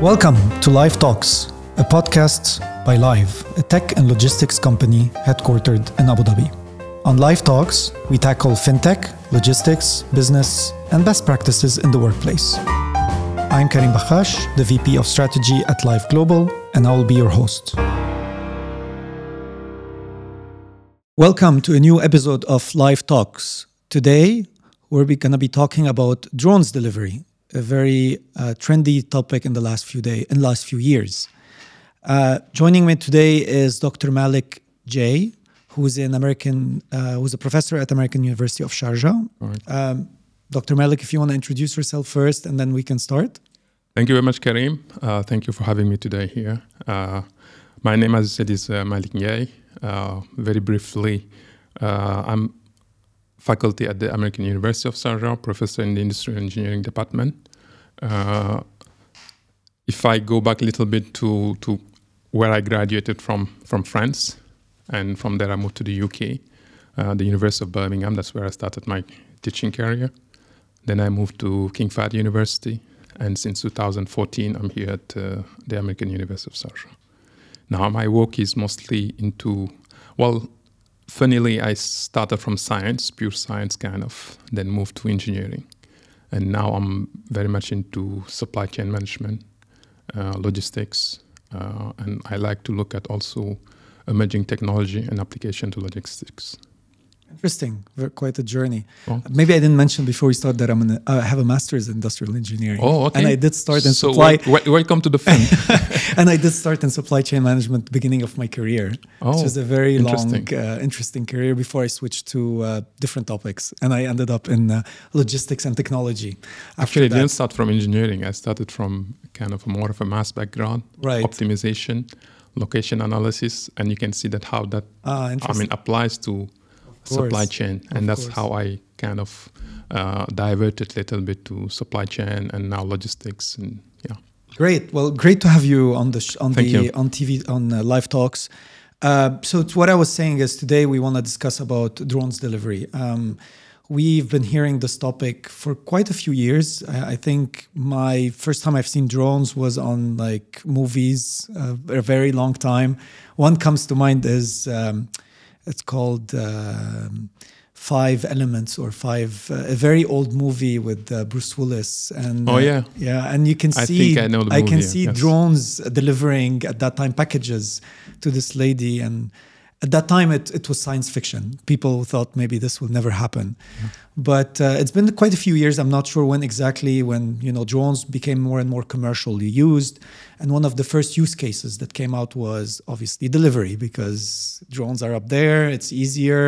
Welcome to Live Talks, a podcast by Live, a tech and logistics company headquartered in Abu Dhabi. On Live Talks, we tackle fintech, logistics, business, and best practices in the workplace. I'm Karim Bakhash, the VP of Strategy at Live Global, and I will be your host. Welcome to a new episode of Live Talks. Today, we're going to be talking about drones delivery, a very uh, trendy topic in the last few days, in last few years. Uh, joining me today is Dr. Malick J, who's an American, uh, who's a professor at American University of Sharjah. Right. Um, Dr. Malick, if you want to introduce yourself first, and then we can start. Thank you very much, Karim. Uh, thank you for having me today here. Uh, my name, as I said, is uh, Malick. Uh, very briefly, uh, I'm faculty at the American University of Sharjah, professor in the Industrial Engineering Department. Uh, if I go back a little bit to, to where I graduated from, from France, and from there I moved to the UK, uh, the University of Birmingham. That's where I started my teaching career. Then I moved to King Fahd University, and since 2014 I'm here at uh, the American University of Sharjah. Now my work is mostly into, well, funnily I started from science, pure science kind of, then moved to engineering, and now I'm very much into supply chain management, uh, logistics, uh, and I like to look at also emerging technology and application to logistics. Interesting, quite a journey. Maybe I didn't mention before we start that I'm an, I have a master's in industrial engineering. Oh, okay. And I did start in so supply, wel- welcome to the fun. and I did start in supply chain management beginning of my career. Oh, which was a very long, interesting. uh, interesting career before I switched to uh, different topics, and I ended up in uh, logistics and technology. Actually, I didn't start from engineering. I started from kind of more of a mass background, Right. optimization, location analysis, and you can see that how that Ah, I mean applies to supply chain, of and that's course. how I kind of uh, diverted a little bit to supply chain and now logistics, and yeah. Great. Well, great to have you on the sh- on Thank the you. on TV on uh, live talks. Uh, so what I was saying is today we want to discuss about drones delivery. Um, we've been hearing this topic for quite a few years. I, I think my first time I've seen drones was on like movies uh, a very long time. One comes to mind is um, it's called. um Five Elements or Five, uh, a very old movie with uh, Bruce Willis and Oh, uh, yeah. yeah, and you can I see think I know the can movie, see yes. drones delivering at that time packages to this lady and at that time it, it was science fiction. People thought maybe this will never happen. But uh, it's been quite a few years. I'm not sure when exactly when you know drones became more and more commercially used. And one of the first use cases that came out was obviously delivery because drones are up there. It's easier.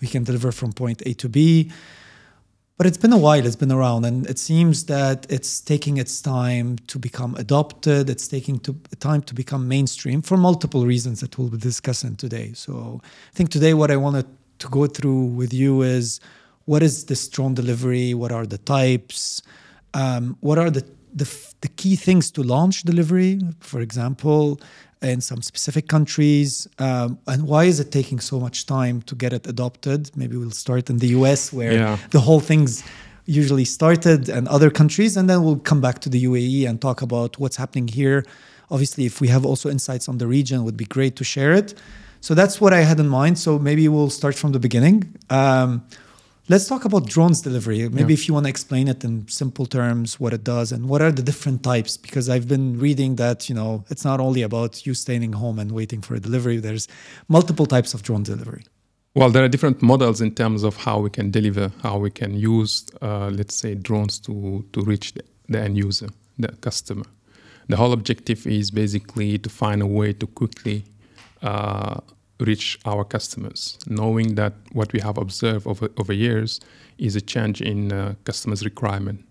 We can deliver from point a to b but it's been a while it's been around and it seems that it's taking its time to become adopted it's taking to, time to become mainstream for multiple reasons that we'll be discussing today. So i think today what i wanted to go through with you is what is this drone delivery? What are the types? Um, what are the, the the key things to launch delivery? For example in some specific countries um, and why is it taking so much time to get it adopted? Maybe we'll start in the us where Yeah. the whole thing's usually started and other countries and then we'll come back to the UAE and talk about what's happening here. Obviously if we have also insights on the region it would be great to share it. So that's what I had in mind. So maybe we'll start from the beginning. Um, let's talk about drones delivery maybe Yeah. if you want to explain it in simple terms what it does and what are the different types because I've been reading that you know it's not only about you staying home and waiting for a delivery there's multiple types of drone delivery Well, there are different models in terms of how we can deliver, how we can use, uh, let's say, drones to, to reach the, the end user, the customer. The whole objective is basically to find a way to quickly uh, reach our customers, knowing that what we have observed over, over years is a change in uh, customers' requirement.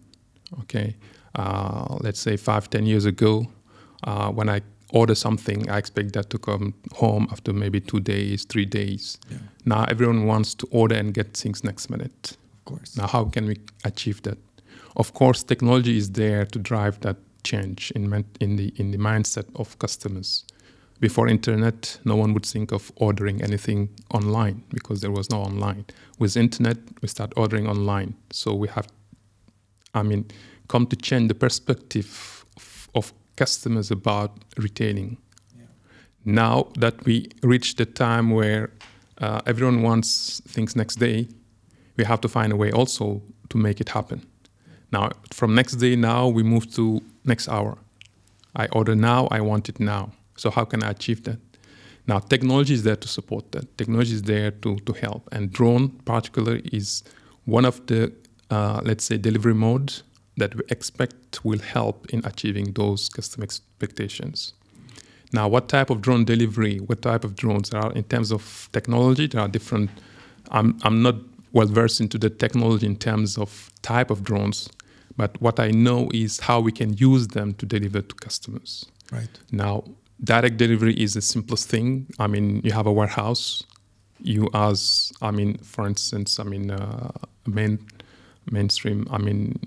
Okay, uh, let's say five, ten years ago, uh, when I order something, I expect that to come home after maybe two days, three days. Now everyone wants to order and get things next minute. of course Now, how can we achieve that? Of course, technology is there to drive that change in in the in the mindset of customers. Before internet, no one would think of ordering anything online because there was no online. With internet, we start ordering online, so we have, I mean, come to change the perspective of, of customers about retailing. Now that we reach the time where uh, everyone wants things next day, we have to find a way also to make it happen. Now, from next day now, we move to next hour. I order now, I want it now. So how can I achieve that? Now, technology is there to support that. Technology is there to, to help. And drone, particularly, is one of the, uh, let's say, delivery modes that we expect will help in achieving those customer expectations. Now, what type of drone delivery, what type of drones there are in terms of technology? There are different. I'm, I'm not well versed into the technology in terms of type of drones, but what I know is how we can use them to deliver to customers. Right. Now, direct delivery is the simplest thing. I mean, you have a warehouse. You as, I mean, for instance, I mean, uh, main mainstream. I mean,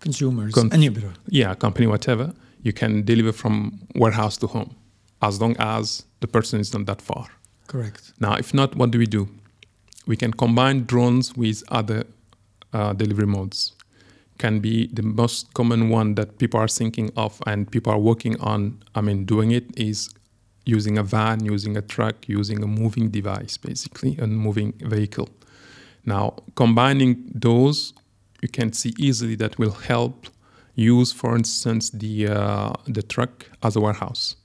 consumers, Con- anybody. yeah, company, whatever. You can deliver from warehouse to home, as long as the person is not that far. Correct. Now, if not, what do we do? We can combine drones with other uh, delivery modes. Can be the most common one that people are thinking of and people are working on. I mean, doing it is using a van, using a truck, using a moving device, basically, a moving vehicle. Now, combining those, you can see easily that will help use, for instance, the uh, the truck as a warehouse.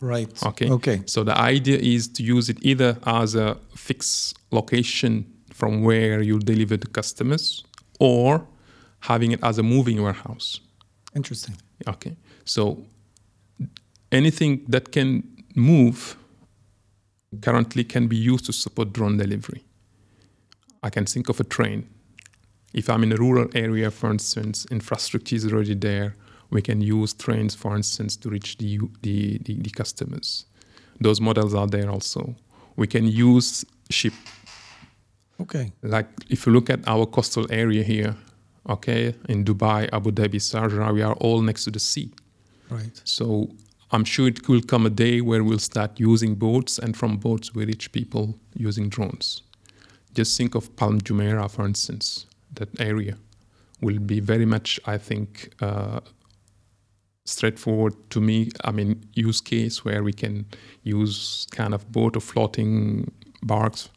Right. Okay. Okay. So the idea is to use it either as a fixed location from where you deliver to customers, or having it as a moving warehouse. Interesting. Okay. So anything that can move currently can be used to support drone delivery. I can think of a train. If I'm in a rural area, for instance, infrastructure is already there. We can use trains, for instance, to reach the, the, the, the customers. Those models are there also. We can use ship. Okay. Like if you look at our coastal area here, okay, in Dubai, Abu Dhabi, Sharjah, we are all next to the sea. Right. So I'm sure it will come a day where we'll start using boats, and from boats we reach people using drones. Just think of Palm Jumeirah, for instance. That area will be very much, I think, uh, straightforward to me. I mean, use case where we can use kind of boat or floating barks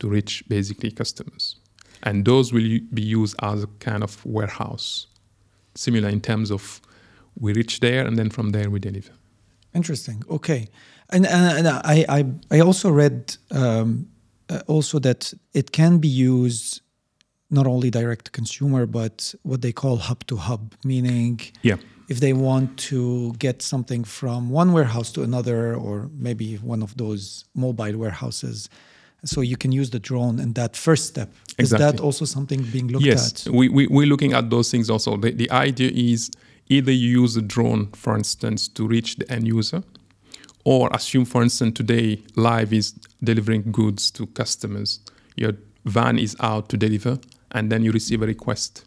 to reach basically customers, and those will be used as a kind of warehouse, similar in terms of we reach there and then from there we deliver. Interesting. Okay, and and, and I, I I also read um, uh, also that it can be used not only direct to consumer but what they call hub to hub, meaning Yeah. if they want to get something from one warehouse to another or maybe one of those mobile warehouses. So you can use the drone in that first step. Is that also something being looked yes, at? we, we, we're looking at those things also. The, the idea is either you use a drone, for instance, to reach the end user, or assume, for instance, today Live is delivering goods to customers. Your van is out to deliver, and then you receive a request.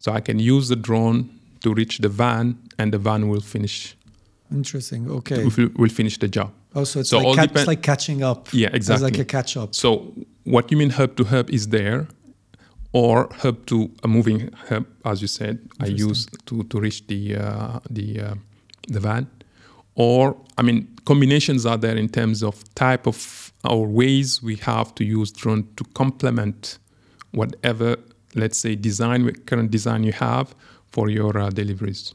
So I can use the drone to reach the van, and the van will finish Interesting. Okay. will, will finish the job. Also, it's So like cat- depend- it's like catching up. Yeah, exactly. It's like a catch up. So what you mean hub to hub is there, or hub to a moving hub, as you said, I use to to reach the uh, the uh, the van, or I mean combinations are there in terms of type of or ways we have to use drone to complement whatever let's say design current design you have for your uh, deliveries.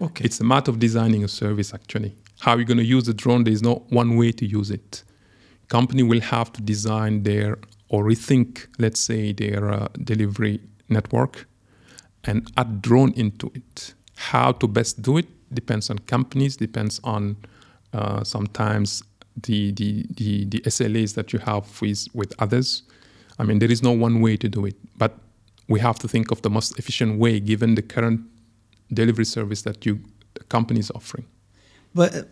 Okay. It's a matter of designing a service actually. How you're going to use the drone, there's no one way to use it. Company will have to design their or rethink, let's say, their uh, delivery network and add drone into it. How to best do it depends on companies, depends on uh, sometimes the, the, the, the SLAs that you have with, with others. I mean, there is no one way to do it, but we have to think of the most efficient way given the current delivery service that you the company is offering. But uh,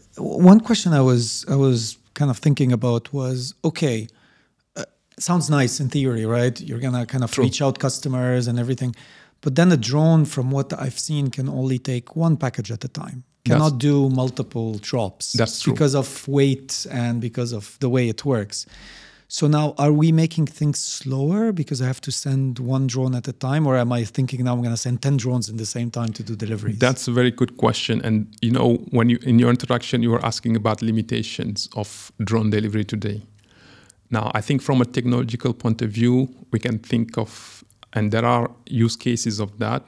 one question I was I was kind of thinking about was okay, uh, sounds nice in theory, right? You're gonna kind of True. reach out customers and everything, but then a drone, from what I've seen, can only take one package at a time. That's- Cannot do multiple drops. That's true. because of weight and because of the way it works. So now, are we making things slower because I have to send one drone at a time, or am I thinking now I'm going to send ten drones in the same time to do deliveries? That's a very good question. And you know, when you in your introduction, you were asking about limitations of drone delivery today. Now, I think from a technological point of view, we can think of, and there are use cases of that.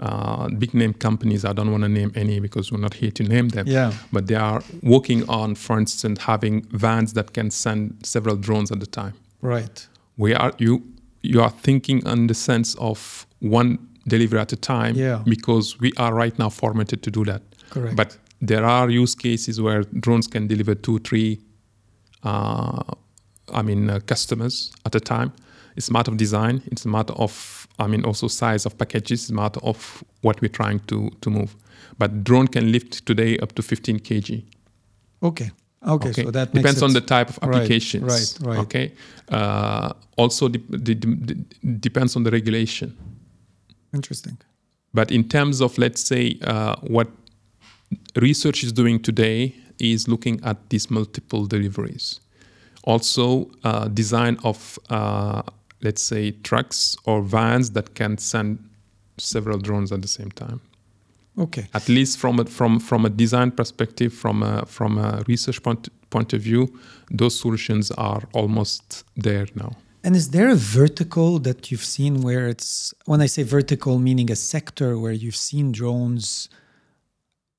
Uh, big name companies, I don't want to name any because we're not here to name them. Yeah. But they are working on, for instance, having vans that can send several drones at a time. right. We are you you are thinking in the sense of one delivery at a time Yeah. because we are right now formatted to do that. Correct. But there are use cases where drones can deliver two, three, uh, I mean, uh, customers at a time. It's a matter of design. It's a matter of, I mean, also size of packages. is a matter of what we're trying to to move. But drone can lift today up to 15 kg. Okay. Okay. So that makes depends on the type of applications. right, right. right. Okay. Uh, also, de- de- de- depends on the regulation. interesting. But in terms of, let's say, uh, what research is doing today is looking at these multiple deliveries. Also, uh, design of, uh, let's say, trucks or vans that can send several drones at the same time. Okay. At least from a, from from a design perspective, from a from a research point point of view, those solutions are almost there now. And is there a vertical that you've seen where it's, when I say vertical, meaning a sector where you've seen drones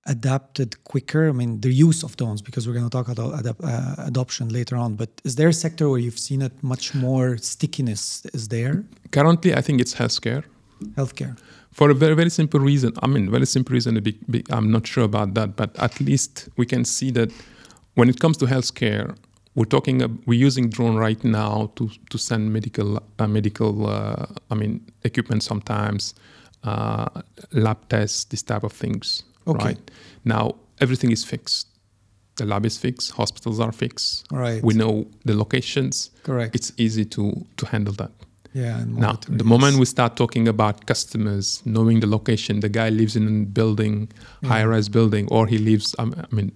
adapted quicker? I mean, the use of drones, because we're going to talk about uh, adoption later on, but is there a sector where you've seen it much more stickiness is there? Currently, I think it's healthcare. Healthcare. for a very very simple reason i mean very simple reason big, i'm not sure about that but at least we can see that when it comes to healthcare we're talking uh, we're using drone right now to to send medical uh, medical uh, i mean equipment sometimes uh, lab tests this type of things Okay. right now everything is fixed the lab is fixed hospitals are fixed Right. we know the locations Correct. it's easy to to handle that yeah. Now, the yes. moment we start talking about customers knowing the location, the guy lives in a building, high-rise building, or he lives. um, I mean,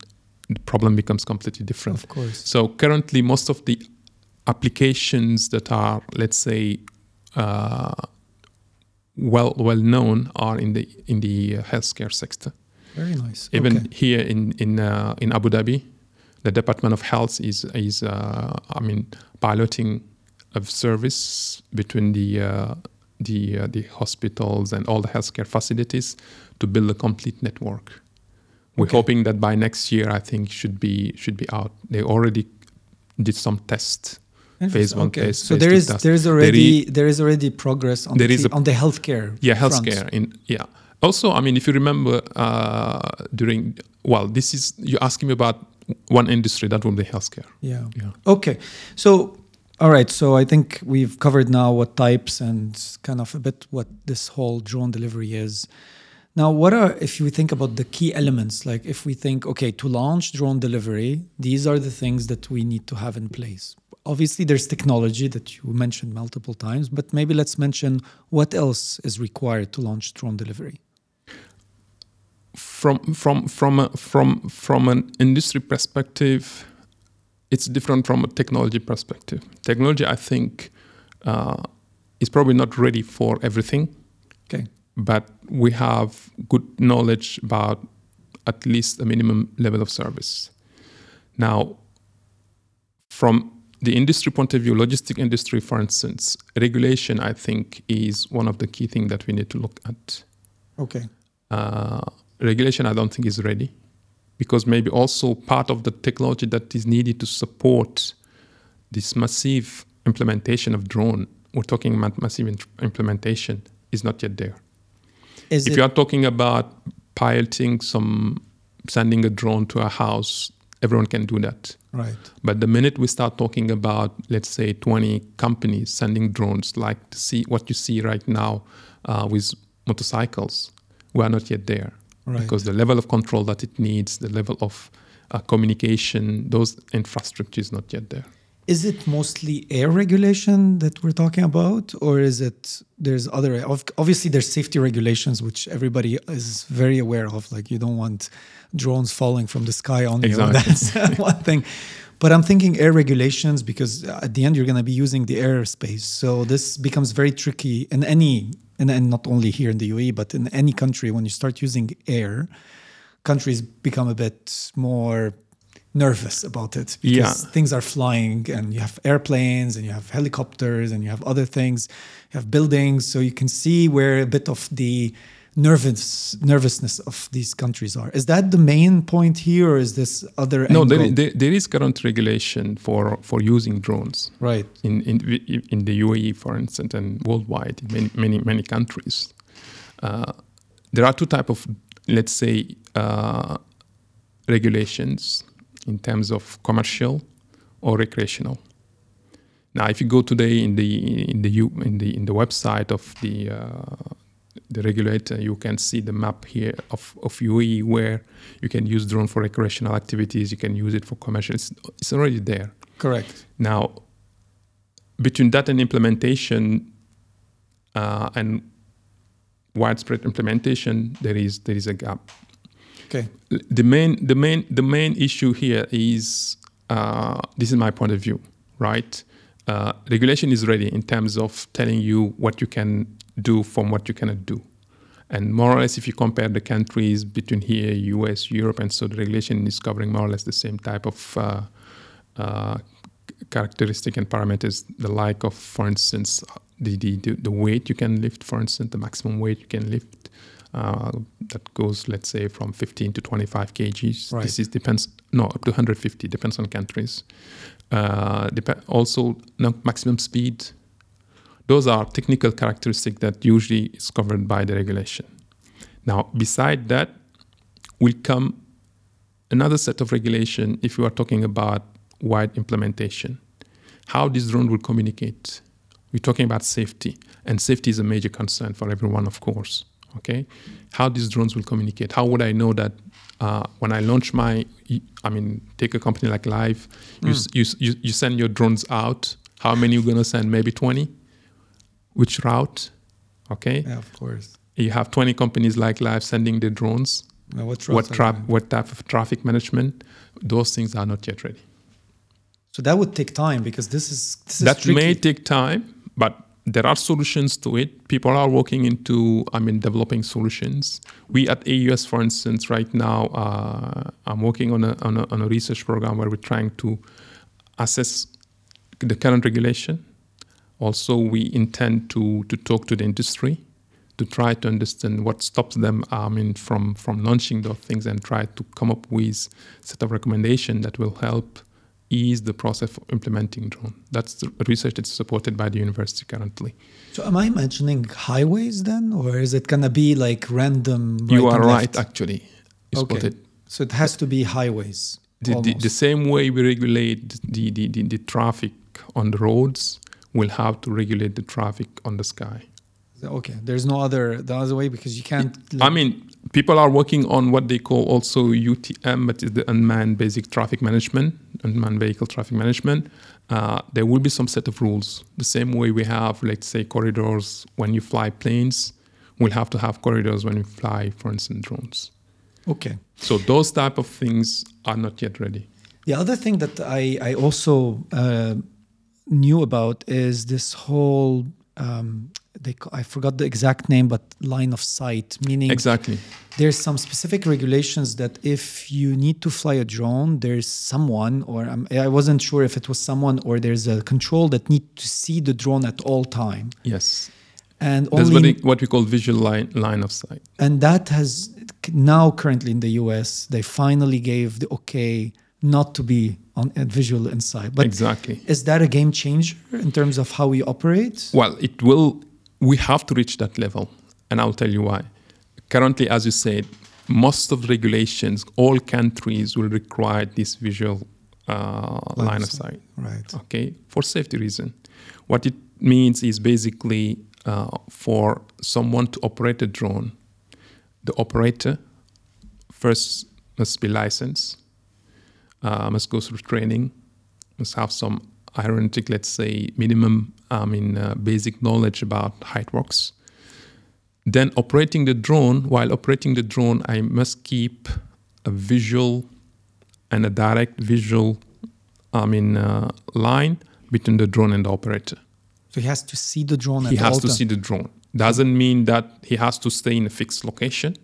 the problem becomes completely different. Of course. So currently, most of the applications that are, let's say, uh, well well known are in the in the uh, healthcare sector. Very nice. Even okay. here in in uh, in Abu Dhabi, the Department of Health is is uh, I mean piloting a service between the uh, the uh, the hospitals and all the healthcare facilities to build a complete network. We're Okay. hoping that by next year, I think should be should be out. They already did some tests. phase one, okay. phase- so phase there is there is already there is already progress on there the, is a- on the healthcare. Yeah, front. healthcare. In yeah. Also, I mean, if you remember uh, during well, this is you're asking me about one industry that would be healthcare. Yeah. Yeah. Okay. So, all right. So I think we've covered now what types and kind of a bit what this whole drone delivery is. Now, what are, if you think about the key elements, like if we think, okay, to launch drone delivery, these are the things that we need to have in place. Obviously, there's technology that you mentioned multiple times, but maybe let's mention what else is required to launch drone delivery. From from from a, from from an industry perspective, it's different from a technology perspective. Technology, I think, uh, is probably not ready for everything. Okay. but we have good knowledge about at least a minimum level of service. Now, from the industry point of view, logistic industry, for instance, regulation, I think, is one of the key things that we need to look at. Okay. Uh, regulation, I don't think, is ready. Because maybe also part of the technology that is needed to support this massive implementation of drone, we're talking about massive in- implementation, is not yet there. Is if you are talking about piloting some sending a drone to a house everyone can do that. Right? but the minute we start talking about let's say 20 companies sending drones like to see what you see right now uh, with motorcycles we are not yet there Right. because the level of control that it needs the level of uh, communication those infrastructure is not yet there Is it mostly air regulation that we're talking about, or is it there's other? Obviously, there's safety regulations which everybody is very aware of. Like you don't want drones falling from the sky on you. That's one thing. But I'm thinking air regulations because at the end you're going to be using the airspace. So this becomes very tricky in any, and, and not only here in the UAE, but in any country when you start using air, countries become a bit more nervous about it because Yeah. things are flying and you have airplanes and you have helicopters and you have other things you have buildings so you can see where a bit of the nervous nervousness of these countries are is that the main point here or is this other No, there, there, there is current regulation for, for using drones right in, in, in the UAE, for instance, and worldwide in many, many, many countries. Uh, there are two type of, let's say, uh, regulations in terms of commercial or recreational. Now, if you go today in the in the U, in the in the website of the uh, the regulator, you can see the map here of, of UAE where you can use drone for recreational activities. You can use it for commercial. It's, it's already there. correct Now, between that and implementation uh, and widespread implementation, there is there is a gap. okay The main the main the main issue here is uh, this is my point of view, right? Uh, regulation is ready in terms of telling you what you can do from what you cannot do. And more or less, if you compare the countries between here, US, Europe, and so the regulation is covering more or less the same type of uh, uh, characteristic and parameters, the like of, for instance, the, the, the, weight you can lift, for instance, the maximum weight you can lift. Uh, that goes, let's say, from 15 to 25 kgs. Right. This is depends, no, up to 150, depends on countries. Uh, dep- also, no, maximum speed. Those are technical characteristics that usually is covered by the regulation. Now, beside that, will come another set of regulation if you are talking about wide implementation. How this drone will communicate. We're talking about safety, and safety is a major concern for everyone, of course. Okay, how these drones will communicate? How would I know that uh, when I launch my, I mean, take a company like Live, you, s you, s- you, you send your drones out. How many you're gonna send? Maybe twenty. Which route? Okay, yeah of course. You have twenty companies like Live sending their drones. Now, what, what routes are trap there? what type of traffic management? Those things are not yet ready. So that would take time because this is this is that tricky. may take time but there are solutions to it. People are working into i mean developing solutions. We at AUS for instance right now uh, i'm working on a, on a on a research program where we're trying to assess the current regulation also we intend to to talk to the industry to try to understand what stops them I mean, from, from launching those things and try to come up with set of recommendation that will help ease the process of implementing drone. That's the research that's supported by the university currently. so am i mentioning highways then or is it gonna be like random you are right, actually. You Okay. spotted. so it has to be highways The, the, the same way we regulate the, the, the, the traffic on the roads, we'll have to regulate the traffic on the sky. Okay, there's no other the other way because you can't. I mean, people are working on what they call also UTM, but it's the unmanned basic traffic management, unmanned vehicle traffic management. Uh, there will be some set of rules. The same way we have, let's say, corridors when you fly planes, we'll have to have corridors when we fly, for instance, drones. okay. So those type of things are not yet ready. The other thing that I I also uh, knew about is this whole. Um, they I forgot the exact name, but line of sight, meaning Exactly. there's some specific regulations that if you need to fly a drone, there's someone, or um, I wasn't sure if it was someone, or there's a control that need to see the drone at all time, Yes. and That's only what, they, what we call visual line, line of sight. and that has now currently in the US they finally gave the okay not to be on a visual inside but exactly. is that a game changer in terms of how we operate Well, it will. We have to reach that level, and I'll tell you why. Currently, as you said, most of the regulations, all countries will require this visual uh, line, of sight. right Okay, for safety reason. What it means is basically uh, for someone to operate a drone, the operator first must be licensed, uh, must go through training, must have some aeronautic, let's say, minimum, I mean, uh, basic knowledge about it works. Then operating the drone, while operating the drone, I must keep a visual and a direct visual I mean, uh, line between the drone and the operator. So he has to see the drone. He has to time. see the drone. Doesn't mean that he has to stay in a fixed location.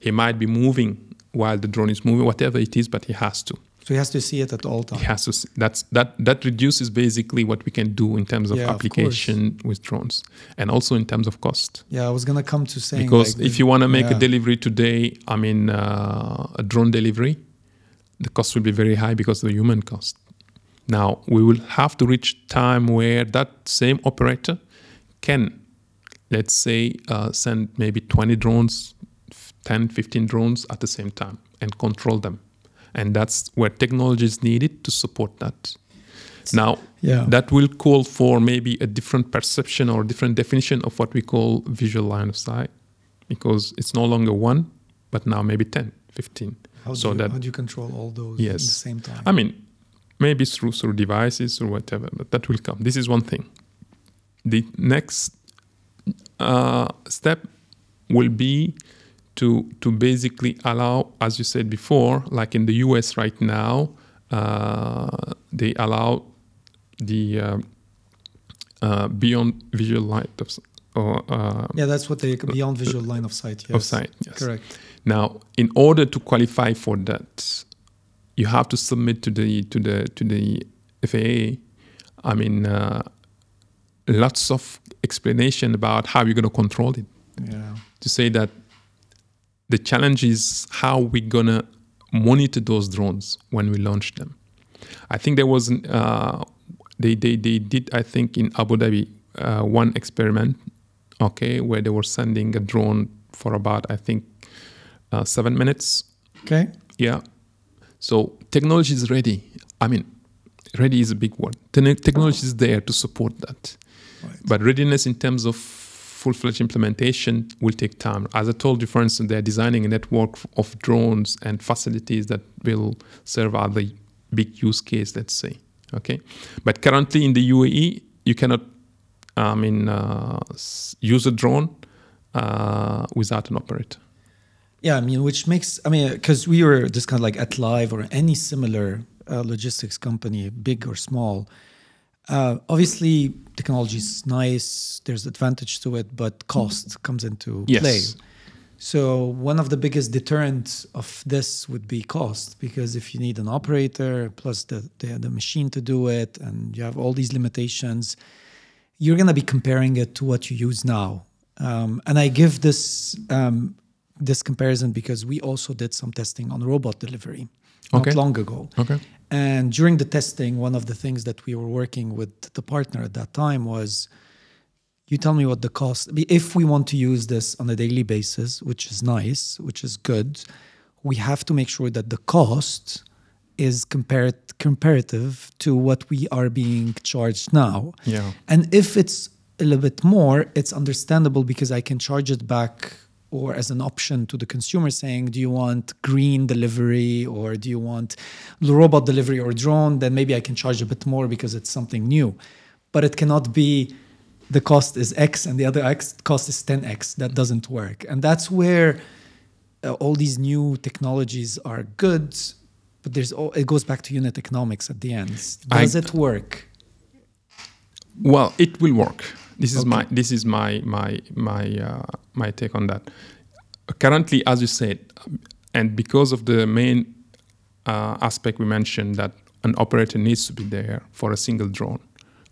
He might be moving while the drone is moving, whatever it is, but he has to. So he has to see it at all times. He has to. See. That's that. That reduces basically what we can do in terms of Yeah, of application with drones, and also in terms of cost. Yeah, I was gonna come to saying because like if the- you want to make yeah. a delivery today, I mean, uh, a drone delivery, the cost will be very high because of the human cost. Now we will have to reach time where that same operator can, let's say, uh, send maybe 20 drones, f- 10, 15 drones at the same time and control them. And that's where technology is needed to support that. Now, Yeah. that will call for maybe a different perception or different definition of what we call visual line of sight because it's no longer one, but now maybe 10, 15. How do, so you, that how do you control all those at the Yes. same time? I mean, maybe through through devices or whatever, but that will come. This is one thing. The next uh, step will be to to basically allow, as you said before, like in the U.S. right now, uh, they allow the uh, uh, beyond visual light of or uh, yeah, that's what they beyond visual line of sight. Yes. of sight. Yes. Correct. Now, in order to qualify for that, you have to submit to the to the to the FAA. I mean, uh, lots of explanation about how you're going to control it. Yeah. To say that the challenge is how we're going to monitor those drones when we launch them. I think there was uh, they, they they did I think in Abu Dhabi uh, one experiment, okay, where they were sending a drone for about I think uh, seven minutes. Okay. Yeah. So technology is ready. I mean, ready is a big word. Te- Technology is there to support that. Right. But readiness in terms of full-fledged implementation will take time. As I told you, for instance, they're designing a network of drones and facilities that will serve other big use case, let's say. Okay. But currently in the UAE, you cannot, I mean, uh, use a drone uh, without an operator. Yeah, I mean, which makes I mean, because we were just kind of like at Live or any similar uh, logistics company, big or small. Uh, obviously, technology is nice. There's advantage to it, but cost comes into Yes. play. So one of the biggest deterrents of this would be cost, because if you need an operator plus the, the the machine to do it, and you have all these limitations, you're going to be comparing it to what you use now. Um, and I give this um, this comparison because we also did some testing on robot delivery not Okay. long ago. Okay. And during the testing, one of the things that we were working with the partner at that time was you tell me what the cost if we want to use this on a daily basis, which is nice, which is good, we have to make sure that the cost is compared comparative to what we are being charged now. Yeah. And if it's a little bit more, it's understandable because I can charge it back or as an option to the consumer saying, do you want green delivery or do you want robot delivery or drone? Then maybe I can charge a bit more because it's something new. But it cannot be the cost is X and the other X cost is 10X. That doesn't work. And that's where uh, all these new technologies are good, but there's all, it goes back to unit economics at the end. I- Does it work? Well, it will work. This is Okay. my this is my my my uh, my take on that. Currently, as you said, and because of the main uh, aspect we mentioned that an operator needs to be there for a single drone,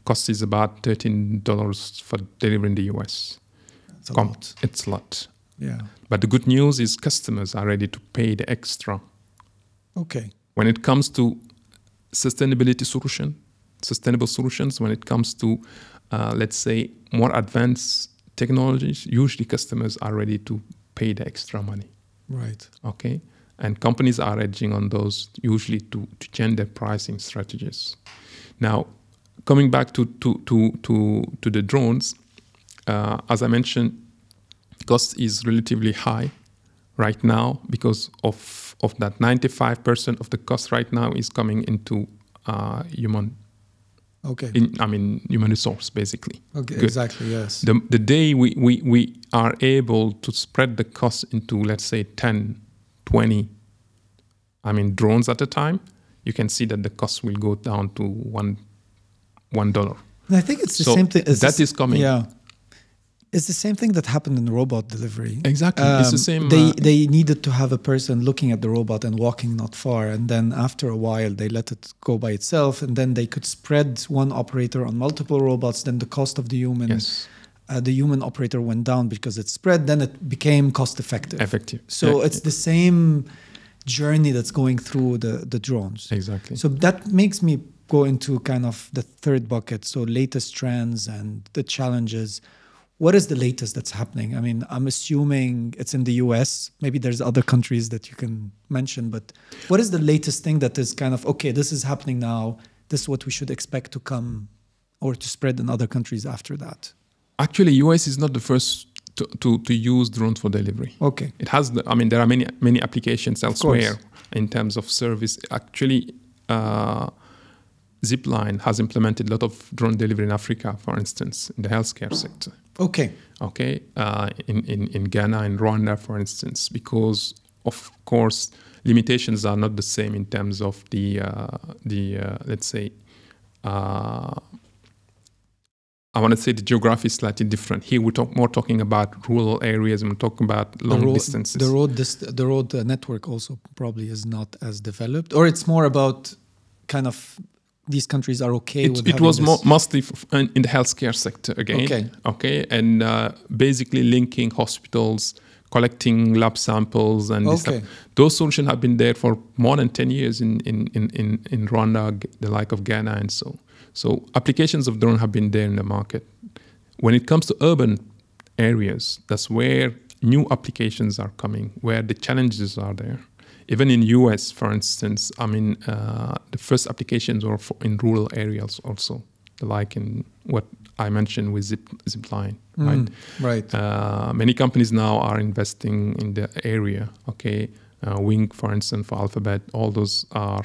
cost is about thirteen dollars for delivery in the US. It's a Com- lot. It's a lot. Yeah. But the good news is customers are ready to pay the extra Okay. when it comes to sustainability solution, sustainable solutions, when it comes to, uh, let's say, more advanced technologies, usually customers are ready to pay the extra money. Right. Okay, and companies are edging on those usually to, to change their pricing strategies. Now, coming back to to to to, to the drones, uh, as I mentioned, cost is relatively high right now because of of that 95% of the cost right now is coming into uh, human Okay. in, I mean human resource basically. okay. good. Exactly. Yes. The, the day we, we, we are able to spread the cost into let's say 10 20 i mean drones at a time you can see that the cost will go down to one one dollar. And I think it's the So same thing. it's that the is coming. Yeah. It's the same thing that happened in robot delivery. Exactly. it's the Um, same. They uh, they needed to have a person looking at the robot and walking not far, and then after a while they let it go by itself, and then they could spread one operator on multiple robots. Then the cost of the human, yes, uh, the human operator went down because it spread. Then it became cost effective. effective. So Yeah, it's the same journey that's going through the the drones. exactly. So that makes me go into kind of the third bucket. So latest trends and the challenges. What is the latest that's happening? I mean, I'm assuming it's in the US. Maybe there's other countries that you can mention, but what is the latest thing that is kind of okay, this is happening now. This is what we should expect to come or to spread in other countries after that. Actually, US is not the first to, to, to use drones for delivery. Okay. It has, the, I mean, there are many many applications elsewhere in terms of service. Actually, uh, Zipline has implemented a lot of drone delivery in Africa, for instance, in the healthcare sector. Okay. Okay, uh, in, in in Ghana and Rwanda, for instance, because of course limitations are not the same in terms of the uh, the uh, let's say. Uh, I want to say the geography is slightly different. Here we're talk, more talking about rural areas and we're talking about long the road, distances. The road, dist- the road uh, network also probably is not as developed, or it's more about kind of these countries are okay with it, it was mo- mostly in in the healthcare sector again. Okay. Okay. And uh, basically linking hospitals, collecting lab samples, and this Okay. those solutions have been there for more than 10 years in, in, in, in, in Rwanda, the like of Ghana, and so. So applications of drone have been there in the market. When it comes to urban areas, that's where new applications are coming, where the challenges are there. Even in US, for instance, I mean, uh, the first applications were for in rural areas also, like in what I mentioned with Zip, Zipline, right? Mm, right. Uh, many companies now are investing in the area. Okay, uh, Wing, for instance, for Alphabet, all those are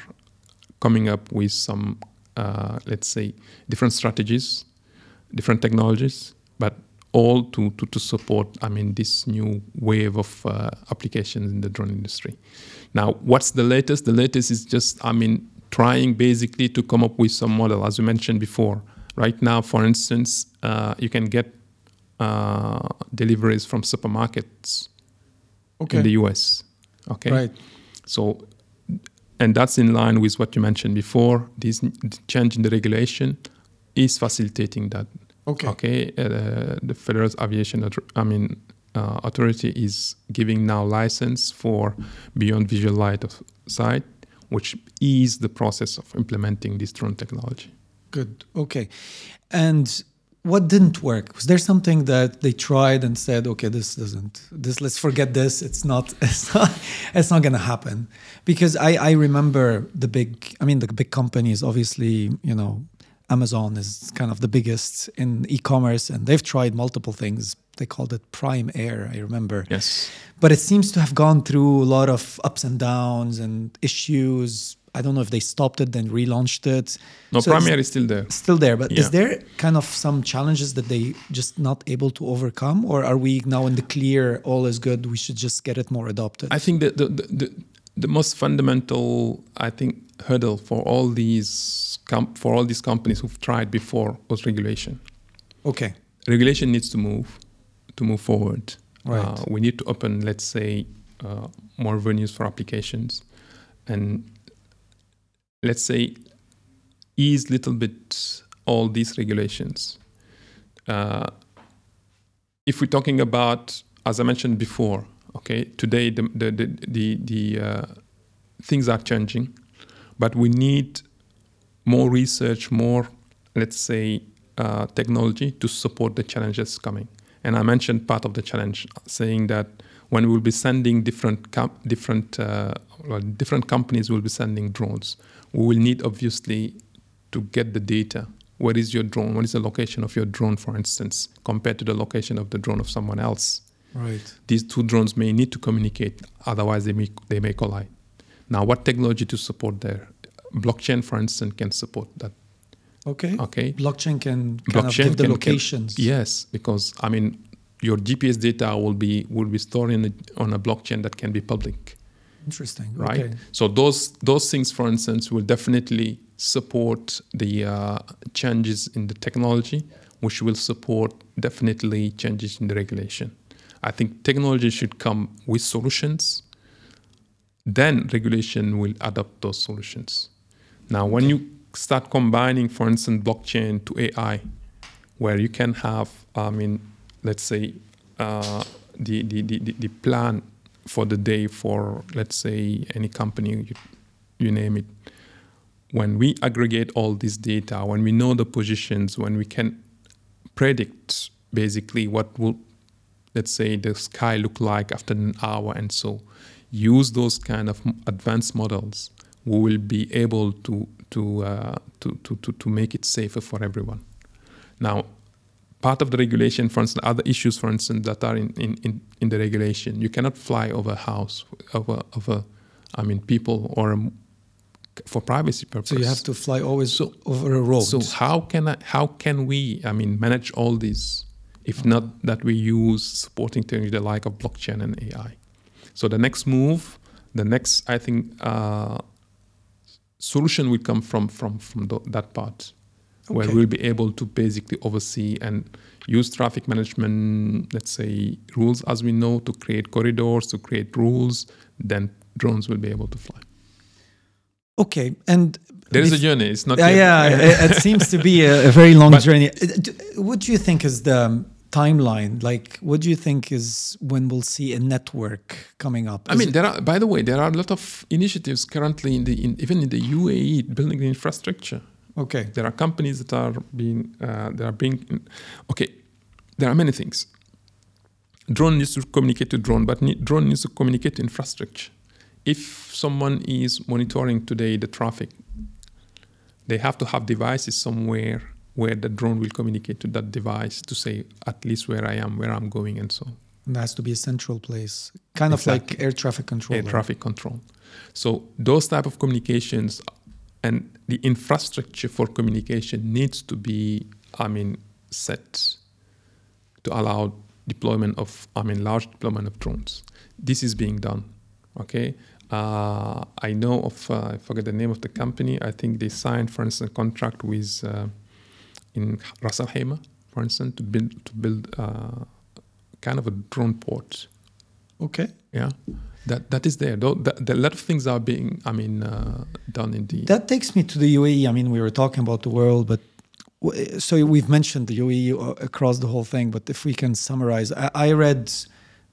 coming up with some, uh, let's say, different strategies, different technologies, but all to, to, to support, I mean, this new wave of uh, applications in the drone industry. Now, what's the latest? The latest is just, I mean, trying basically to come up with some model, as we mentioned before. Right now, for instance, uh, you can get uh, deliveries from supermarkets Okay. in the US. Okay. Right. So, and that's in line with what you mentioned before. This change in the regulation is facilitating that. Okay. Okay. Uh, the Federal Aviation, I mean, uh, authority is giving now license for beyond visual light of sight, which ease the process of implementing this drone technology. Good. Okay. And what didn't work? Was there something that they tried and said, "Okay, this doesn't. This let's forget this. It's not. It's not. It's not going to happen." Because I I remember the big. I mean, the big companies. Obviously, you know, Amazon is kind of the biggest in e-commerce, and they've tried multiple things. They called it Prime Air. I remember. Yes. But it seems to have gone through a lot of ups and downs and issues. I don't know if they stopped it then relaunched it. No, So is- Prime Air is still there. still there but Yeah. is there kind of some challenges that they just not able to overcome or are we now in the clear all is good we should just get it more adopted I think that the, the, the, the most fundamental, I think, hurdle for all these com- for all these companies who've tried before was regulation. okay Regulation needs to move to move forward. Right. Uh, we need to open, let's say, uh, more venues for applications, and let's say ease little bit all these regulations. Uh, if we're talking about, as I mentioned before, okay, today the the the the, the uh, things are changing, but we need more research, more let's say uh, technology to support the challenges coming. And I mentioned part of the challenge, saying that when we'll be sending different com- different uh, well, different companies will be sending drones, we will need obviously to get the data. Where is your drone? What is the location of your drone, for instance, compared to the location of the drone of someone else? right These two drones may need to communicate, otherwise they may they may collide. Now, what technology to support there? Blockchain, for instance, can support that. okay Okay. blockchain can kind Blockchain of give the can- can- locations Yes, because I mean, your GPS data will be will be stored in a, on a blockchain that can be public. Interesting. right? Okay. So those those things, for instance, will definitely support the uh, changes in the technology, which will support definitely changes in the regulation. I think technology should come with solutions. Then regulation will adopt those solutions. Now, when you start combining, for instance, blockchain to AI, where you can have, I mean, let's say, uh, the, the, the, the- plan for the day for, let's say, any company, you, you name it. When we aggregate all this data, when we know the positions, when we can predict basically what will, let's say, the sky look like after an hour and so, use those kind of advanced models, we will be able to to, uh, to, to, to, to make it safer for everyone. Now, part of the regulation, for instance, other issues, for instance, that are in, in, in, in the regulation, you cannot fly over a house, over, over I mean, people or um, for privacy purposes. So you have to fly always So- over a road. So how can I, how can we, I mean, manage all these if not that we use supporting technology the like of blockchain and AI? So the next move, the next, I think, uh, solution will come from from from tho- that part, where we'll be able to basically oversee and use traffic management, let's say, rules as we know to create corridors, to create rules. Then drones will be able to fly. okay, and There is a journey. It's not. Yeah, yeah. it, it seems to be a, a very long But- journey. Uh, What do you think is the um, timeline? Like, what do you think is when we'll see a network coming up? I mean, there are. By the way, there are a lot of initiatives currently in the in, even in the UAE building the infrastructure. okay, There are companies that are being uh, that are being. Okay, there are many things. Drone needs to communicate to drone, but ne- drone needs to communicate to infrastructure. If someone is monitoring today the traffic, they have to have devices somewhere where the drone will communicate to that device to say at least where I am, where I'm going, and so. and there has to be a central place, kind of like air traffic control. air traffic control. So those type of communications and the infrastructure for communication needs to be, I mean, set to allow deployment of, I mean, large deployment of drones. This is being done. Okay. Uh, I know of, uh, I forget the name of the company. I think they signed, for instance, a contract with uh, in Ras Al Khaimah, for instance, to build to build uh, kind of a drone port Okay, yeah that that is there though a lot of things are being i mean uh, done in the that takes me to the UAE. I mean, we were talking about the world, but w- so we've mentioned the UAE across the whole thing. But if we can summarize, I, I read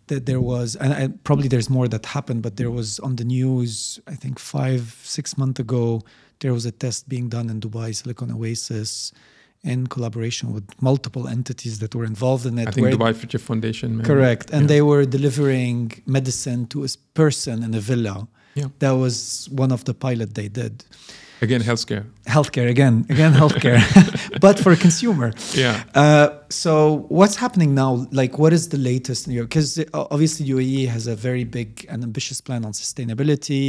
that there was, and I, probably there's more that happened, but there was on the news, I think five, six months ago, there was a test being done in Dubai Silicon Oasis in collaboration with multiple entities that were involved in it. i think dubai future foundation maybe. Correct. And Yeah. they were delivering medicine to a person in a villa. Yeah. That was one of the pilot they did. again healthcare Healthcare again, again healthcare, but for a consumer. yeah Uh, so what's happening now? Like, what is the latest? Because obviously UAE has a very big and ambitious plan on sustainability.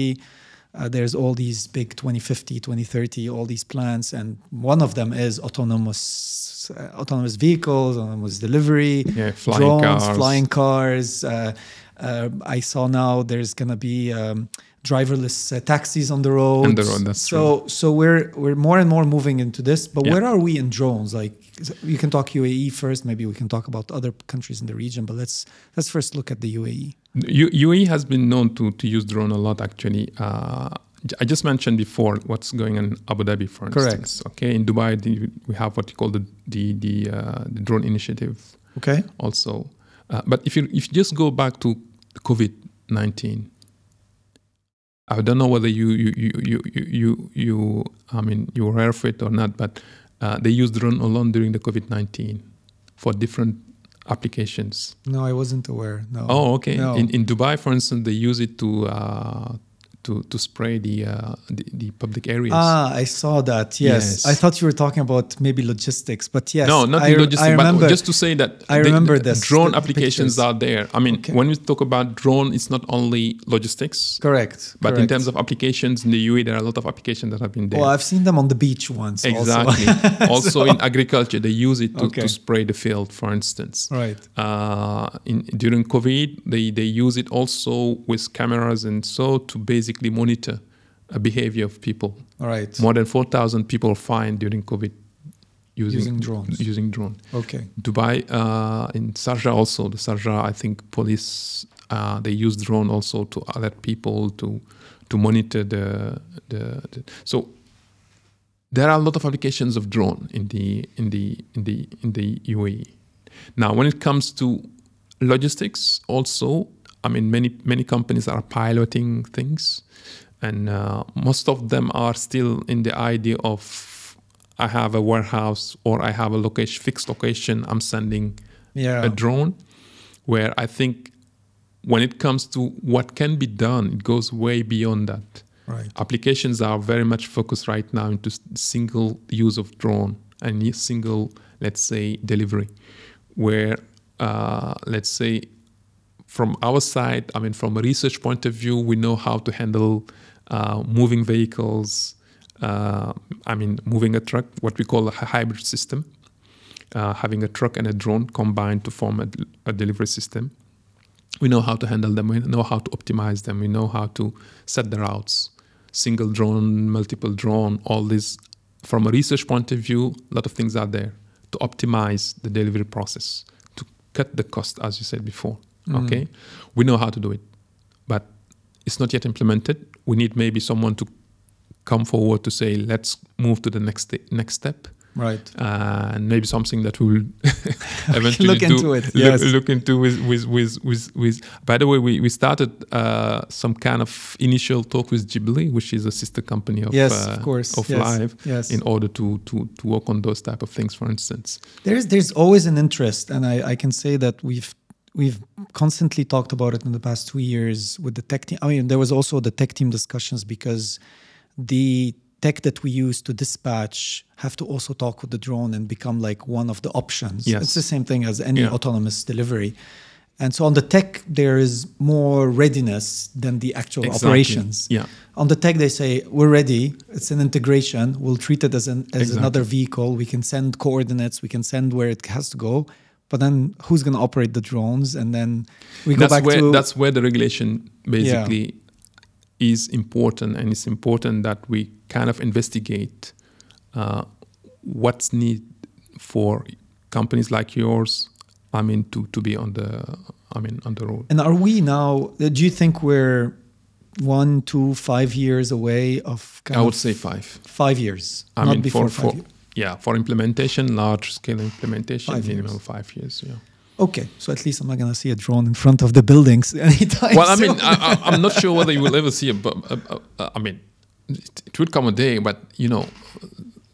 Uh, there's all these big 2050, 2030, all these plans, and one of them is autonomous, uh, autonomous vehicles, autonomous delivery, yeah flying drones, cars flying cars. Uh, uh, I saw now there's gonna be um, driverless uh, taxis on the road. On the road, that's so so we're we're more and more moving into this. But Yeah. where are we in drones? Like you can talk UAE first. Maybe we can talk about other countries in the region. But let's let's first look at the. UAE. U- UAE has been known to, to use drone a lot actually. Uh, I just mentioned before what's going on in Abu Dhabi, for Correct. instance. Okay, in Dubai the, we have what you call the the the, uh, the drone initiative. Okay. also. Uh, but if you if you just go back to COVID nineteen, I don't know whether you you you you you you, you I mean you were aware of it or not, but uh, they used drone alone during the COVID nineteen for different applications. No, I wasn't aware. No. Oh, okay. No. In in Dubai, for instance, they use it to uh, to to, spray the, uh, the, the public areas. Ah, I saw that. Yes. Yes. I thought you were talking about maybe logistics, but yes. no, not I, logistics, I remember. but just to say that I the- remember this, drone the applications pictures. are there. I mean, Okay. when we talk about drone, it's not only logistics, correct. but in terms of applications in the UAE, there are a lot of applications that have been there. Well, I've seen them on the beach once. also. Exactly. Also, So- in agriculture, they use it to, Okay. to spray the field, for instance. Right. Uh, in, during COVID, they, they use it also with cameras and so to basically monitor a behavior of people. All right. More than 4,000 people fined during COVID using, Using drones. Using drone. Okay. Dubai, uh, in Sharjah also, the Sharjah, I think police, uh, they use drone also to alert people to to monitor the, the, the so there are a lot of applications of drone in the in the in the in the UAE. Now, when it comes to logistics, also, I mean, many many companies are piloting things, and uh, most of them are still in the idea of I have a warehouse or I have a location fixed location. I'm sending Yeah. a drone, where I think when it comes to what can be done, it goes way beyond that Right. applications are very much focused right now into single use of drone and single let's say delivery where uh, let's say from our side i mean from a research point of view we know how to handle uh, moving vehicles uh, i mean moving a truck what we call a hybrid system uh, having a truck and a drone combined to form a delivery system. We know how to handle them. We know how to optimize them. We know how to set the routes. Single drone multiple drone all this from a research point of view a lot of things are there to optimize the delivery process to cut the cost as you said before. Okay? We know how to do it but it's not yet implemented we need maybe someone to come forward to say let's move to the next sta- next step Right. uh, and maybe something that we will eventually look do, into it, look- Look, into with with with with, with By the way, we we started uh, some kind of initial talk with Jeebly, which is a sister company of Yes, uh, of course. of yes. Live, Yes. in order to to to work on those type of things. For instance, There's there's always an interest, and I, I can say that we've we've constantly talked about it in the past two years with the tech team. I mean, there was also the tech team discussions because the tech that we use to dispatch have to also talk with the drone and become like one of the options. Yes. It's the same thing as any Yeah. autonomous delivery. And so on the tech, there is more readiness than the actual Exactly. operations. Yeah. On the tech, they say we're ready. It's an integration. We'll treat it as an as Exactly. another vehicle. We can send coordinates. We can send where it has to go. But then who's going to operate the drones? And then we go that's back where to that's where the regulation basically is important, and it's important that we kind of investigate uh, what's need for companies like yours. I mean, to to be on the I mean on the road. And are we now? Do you think we're one, two, five years away of? Kind I would of say five. five years. I not mean, before for, five for years. Yeah, for implementation, large scale implementation, Five minimum years. five years. Yeah. Okay, so at least I'm not going to see a drone in front of the buildings anytime. Well, I mean. I, I, I'm not sure whether you will ever see a. bu- a, a, a I mean, it, it would come a day, but you know,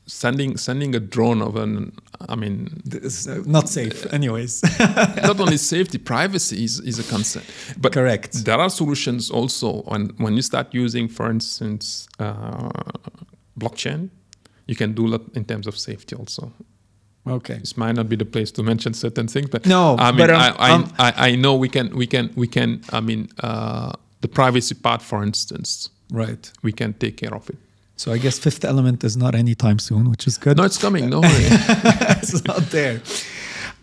sending sending a drone of an. I mean, It's, uh, not safe, anyways. not only safety, privacy is, is a concern. But Correct. there are solutions also when when you start using, for instance, uh, blockchain. You can do a lot in terms of safety also. okay. This might not be the place to mention certain things, but No, I mean, but, um, I, I, um, I, I know we can, we can, we can. I mean, uh, the privacy part, for instance, Right. we can take care of it. So I guess fifth element is not anytime soon, which is good. No, it's coming. No it's not there.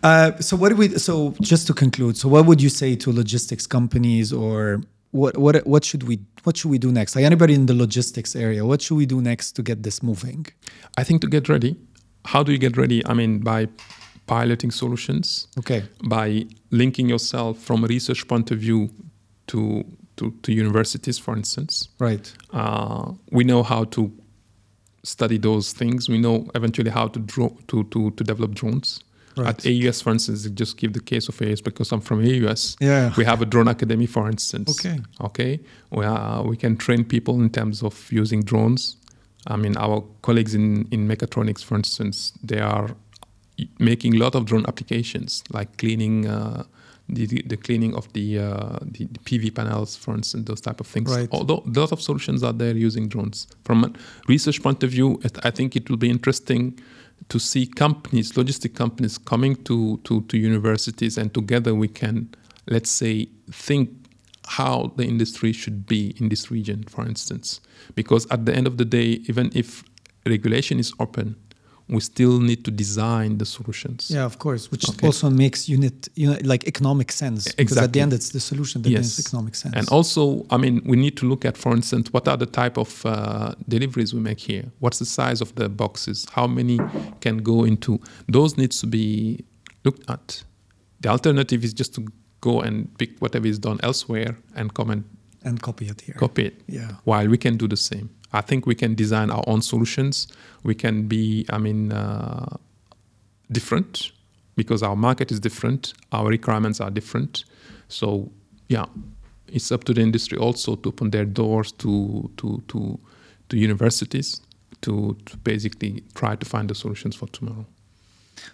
Uh, so what do we? So just to conclude, so what would you say to logistics companies, or what what what should we what should we do next? Like anybody in the logistics area, what should we do next to get this moving? I think to get ready. How do you get ready? I mean, by piloting solutions, Okay. by linking yourself from a research point of view to to, to universities, for instance. Right. Uh, we know how to study those things. We know eventually how to draw to to, to develop drones. Right. At AUS, for instance, just give the case of AUS because I'm from AUS. Yeah. We have a drone academy, for instance. Okay. Okay. We, are, we can train people in terms of using drones. I mean, our colleagues in, in mechatronics, for instance, they are making a lot of drone applications like cleaning uh, the, the, cleaning of the, uh, the the PV panels, for instance, those type of things. Right. Although a lot of solutions are there using drones. From a research point of view, it, I think it will be interesting to see companies, logistic companies, coming to, to to universities, and together we can, let's say, think how the industry should be in this region, for instance. Because at the end of the day, even if regulation is open, we still need to design the solutions. Yeah, of course, which Okay. also makes unit, you know, like economic sense. Exactly. Because at the end, it's the solution that Yes. makes economic sense. And also, I mean, we need to look at, for instance, what are the type of uh, deliveries we make here? What's the size of the boxes? How many can go into? Those needs to be looked at. The alternative is just to go and pick whatever is done elsewhere and come and and copy it here. copy it. Yeah. While we can do the same. I think we can design our own solutions. We can be, I mean, uh, different because our market is different, our requirements are different. So, yeah, it's up to the industry also to open their doors to to to, to universities to, to basically try to find the solutions for tomorrow.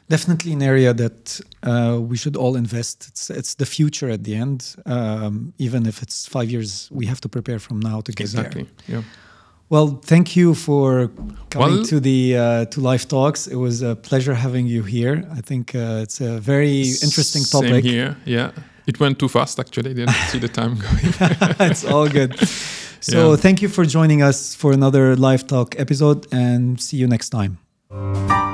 Definitely an area that uh, we should all invest. It's it's the future at the end. Um, even if it's five years, we have to prepare from now to get Exactly. there. Yeah. Well, thank you for coming Well- to the uh, to Live Talks. It was a pleasure having you here. I think uh, it's a very interesting topic. Same here. Yeah. It went too fast actually. I didn't see the time going. it's all good. So Yeah. thank you for joining us for another Live Talk episode, and see you next time.